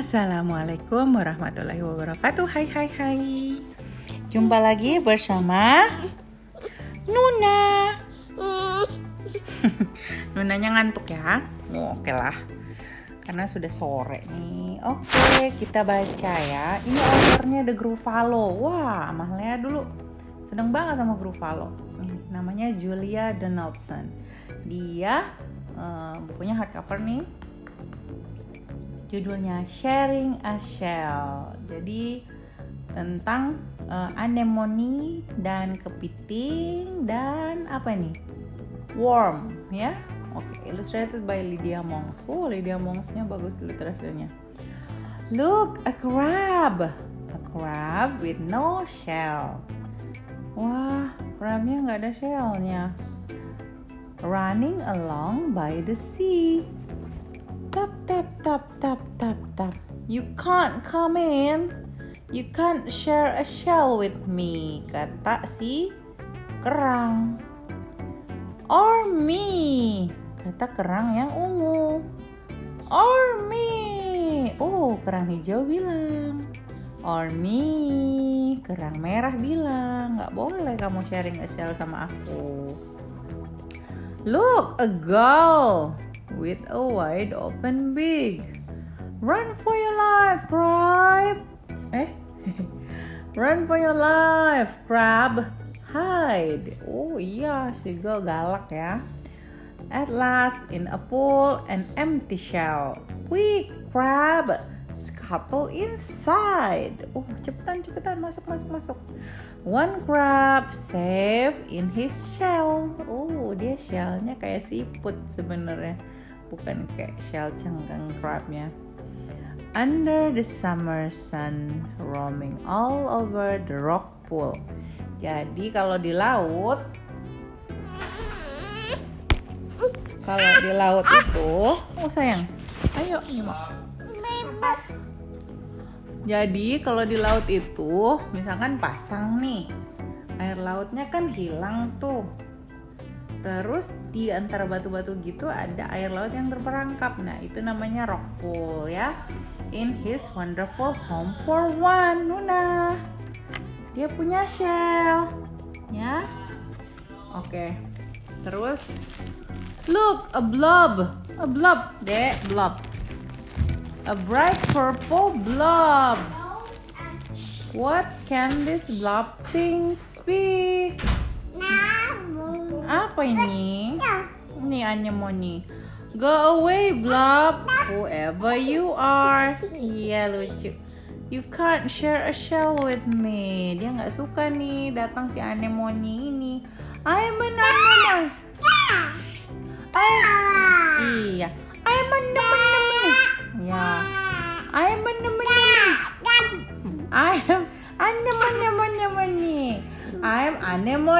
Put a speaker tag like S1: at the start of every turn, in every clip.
S1: Assalamualaikum warahmatullahi wabarakatuh. Hai hai hai. Jumpa lagi bersama Nuna. Nunanya ngantuk ya? Oh, Oke lah. Karena sudah sore nih. Oke, kita baca ya. Ini authornya The Gruffalo. Wah, mahalnya dulu. Sedang banget sama Gruffalo. Nih, namanya Julia Donaldson. Dia uh, bukunya hardcover nih judulnya Sharing a Shell. Jadi tentang uh, anemone dan kepiting dan apa ini? Worm ya. Oke, okay, illustrated by Lydia Monks. Oh, Lydia Monksnya bagus ilustrasinya. Look, a crab. A crab with no shell. Wah, crabnya nggak ada shellnya. Running along by the sea tap tap tap tap tap tap. You can't come in. You can't share a shell with me kata si kerang. Or me kata kerang yang ungu. Or me. Oh kerang hijau bilang. Or me kerang merah bilang. Nggak boleh kamu sharing a shell sama aku. Look a gull with a wide open beak. Run for your life, crab! Eh? Run for your life, crab! Hide! Oh iya, seagull galak ya. At last, in a pool, an empty shell. Quick, crab! Scuttle inside. Oh, cepetan, cepetan, masuk, masuk, masuk. One crab safe in his shell. Oh, dia shellnya kayak siput sebenarnya bukan kayak shell cengkang crabnya under the summer sun roaming all over the rock pool. Jadi kalau di laut kalau di laut itu oh sayang. Ayo. Nyimak jadi kalau di laut itu misalkan pasang nih air lautnya kan hilang tuh Terus di antara batu-batu gitu ada air laut yang terperangkap. Nah, itu namanya rock pool ya. In his wonderful home for one, Nuna. Dia punya shell. Ya. Oke. Terus look, a blob. A blob, Dek, blob. A bright purple blob. What can this blob things be? Apa ini? Ini anemone. Go away, Blob. Whoever you are. Iya lucu. You can't share a shell with me. Dia nggak suka nih datang si anemone ini. I'm an anemone. I iya. I'm an anemone.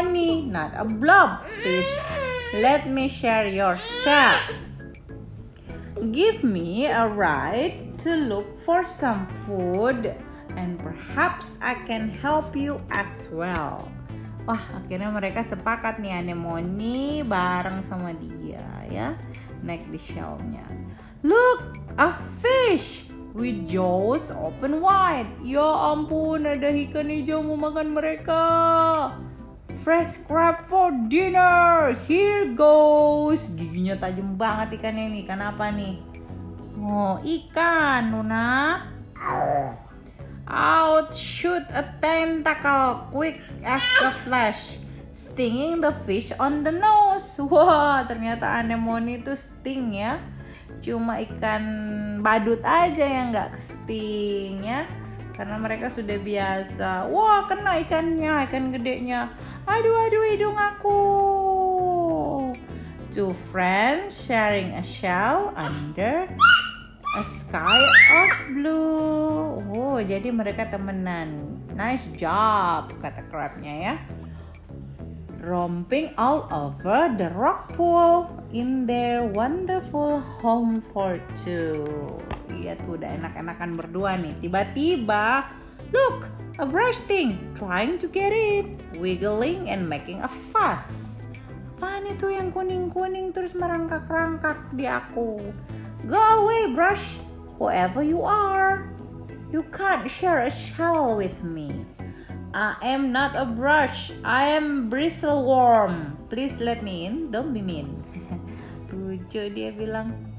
S1: Anemone, not a blob. Please let me share your shell. Give me a ride to look for some food and perhaps I can help you as well. Wah, akhirnya mereka sepakat nih anemone bareng sama dia ya, naik di shellnya. Look, a fish! with jaws open wide. Ya ampun, ada ikan hijau mau makan mereka. Fresh crab for dinner. Here goes. Giginya tajam banget ikannya ini. Ikan apa nih? Oh, ikan, Nuna. Out shoot a tentacle quick as a flash stinging the fish on the nose. Wah, ternyata anemone itu sting ya cuma ikan badut aja yang nggak kesting ya karena mereka sudah biasa wah kena ikannya ikan gedenya aduh aduh hidung aku two friends sharing a shell under a sky of blue oh jadi mereka temenan nice job kata crabnya ya romping all over the rock pool in their wonderful home for two. Iya tuh udah enak-enakan berdua nih. Tiba-tiba, look, a brush thing trying to get it, wiggling and making a fuss. Apaan itu yang kuning-kuning terus merangkak-rangkak di aku? Go away, brush. whoever you are. You can't share a shell with me. I am not a brush. I am bristle worm. Please let me in. Don't be mean. Lucu dia bilang.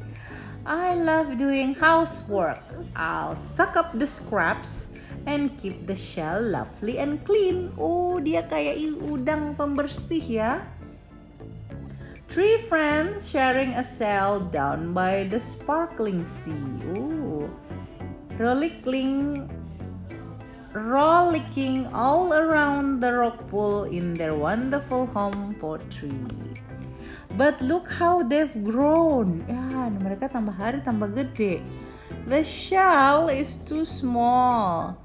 S1: I love doing housework. I'll suck up the scraps and keep the shell lovely and clean. Oh, dia kayak udang pembersih ya. Three friends sharing a cell down by the sparkling sea. Ooh. Rollicking, rollicking all around the rock pool in their wonderful home pottery. But look how they've grown. Ya, mereka tambah hari tambah gede. The shell is too small.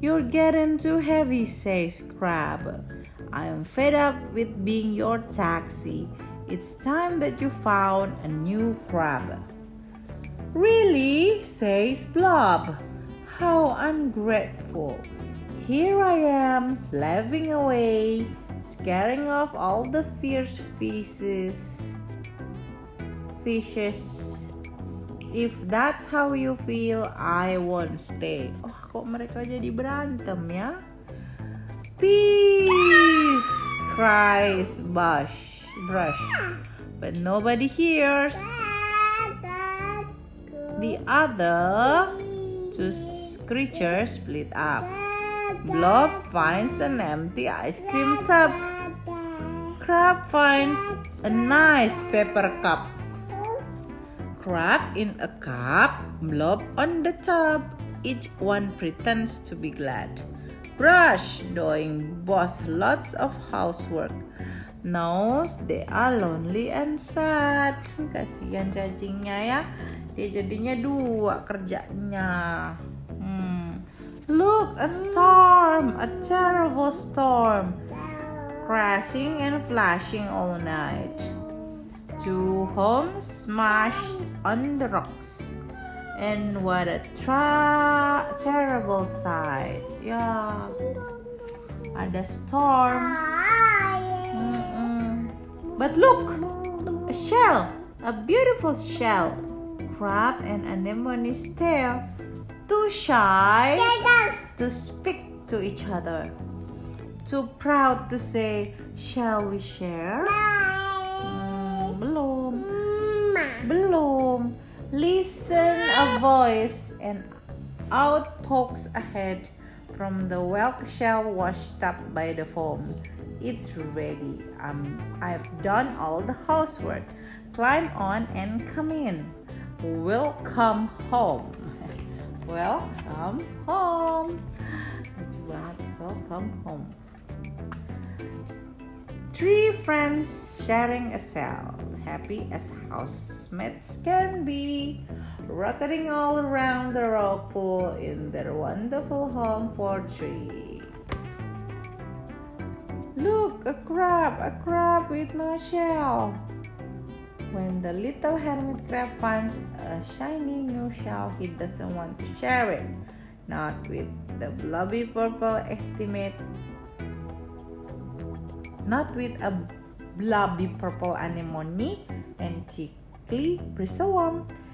S1: You're getting too heavy, says Crab. I'm fed up with being your taxi. It's time that you found a new crab. Really? says Blob. How ungrateful. Here I am, slaving away, scaring off all the fierce fishes. Fishes. If that's how you feel, I won't stay. Oh, kok mereka jadi berantem ya? Peace, cries Bush brush, but nobody hears. The other two creatures split up. Blob finds an empty ice cream tub. Crab finds a nice paper cup. Crab in a cup, Blob on the tub. Each one pretends to be glad. Brush doing both lots of housework. knows they are lonely and sad. Kasihan cacingnya ya. Dia jadinya dua kerjanya. Hmm. Look, a storm, a terrible storm, crashing and flashing all night. Two homes smashed on the rocks. And what a tra terrible sight. Ya, ada storm. But look, a shell, a beautiful shell. Crab and anemone's tail. Too shy to speak to each other. Too proud to say, shall we share? Listen a voice and out pokes a head from the whelk shell washed up by the foam. It's ready. Um, I've done all the housework. Climb on and come in. Welcome home. Welcome home. Welcome home. Three friends sharing a cell, happy as housemates can be, rocketing all around the rock pool in their wonderful home for three. Look, a crab, a crab with no shell. When the little hermit crab finds a shiny new shell, he doesn't want to share it. Not with the blobby purple estimate. Not with a blobby purple anemone and chickly bristleworm. Nah,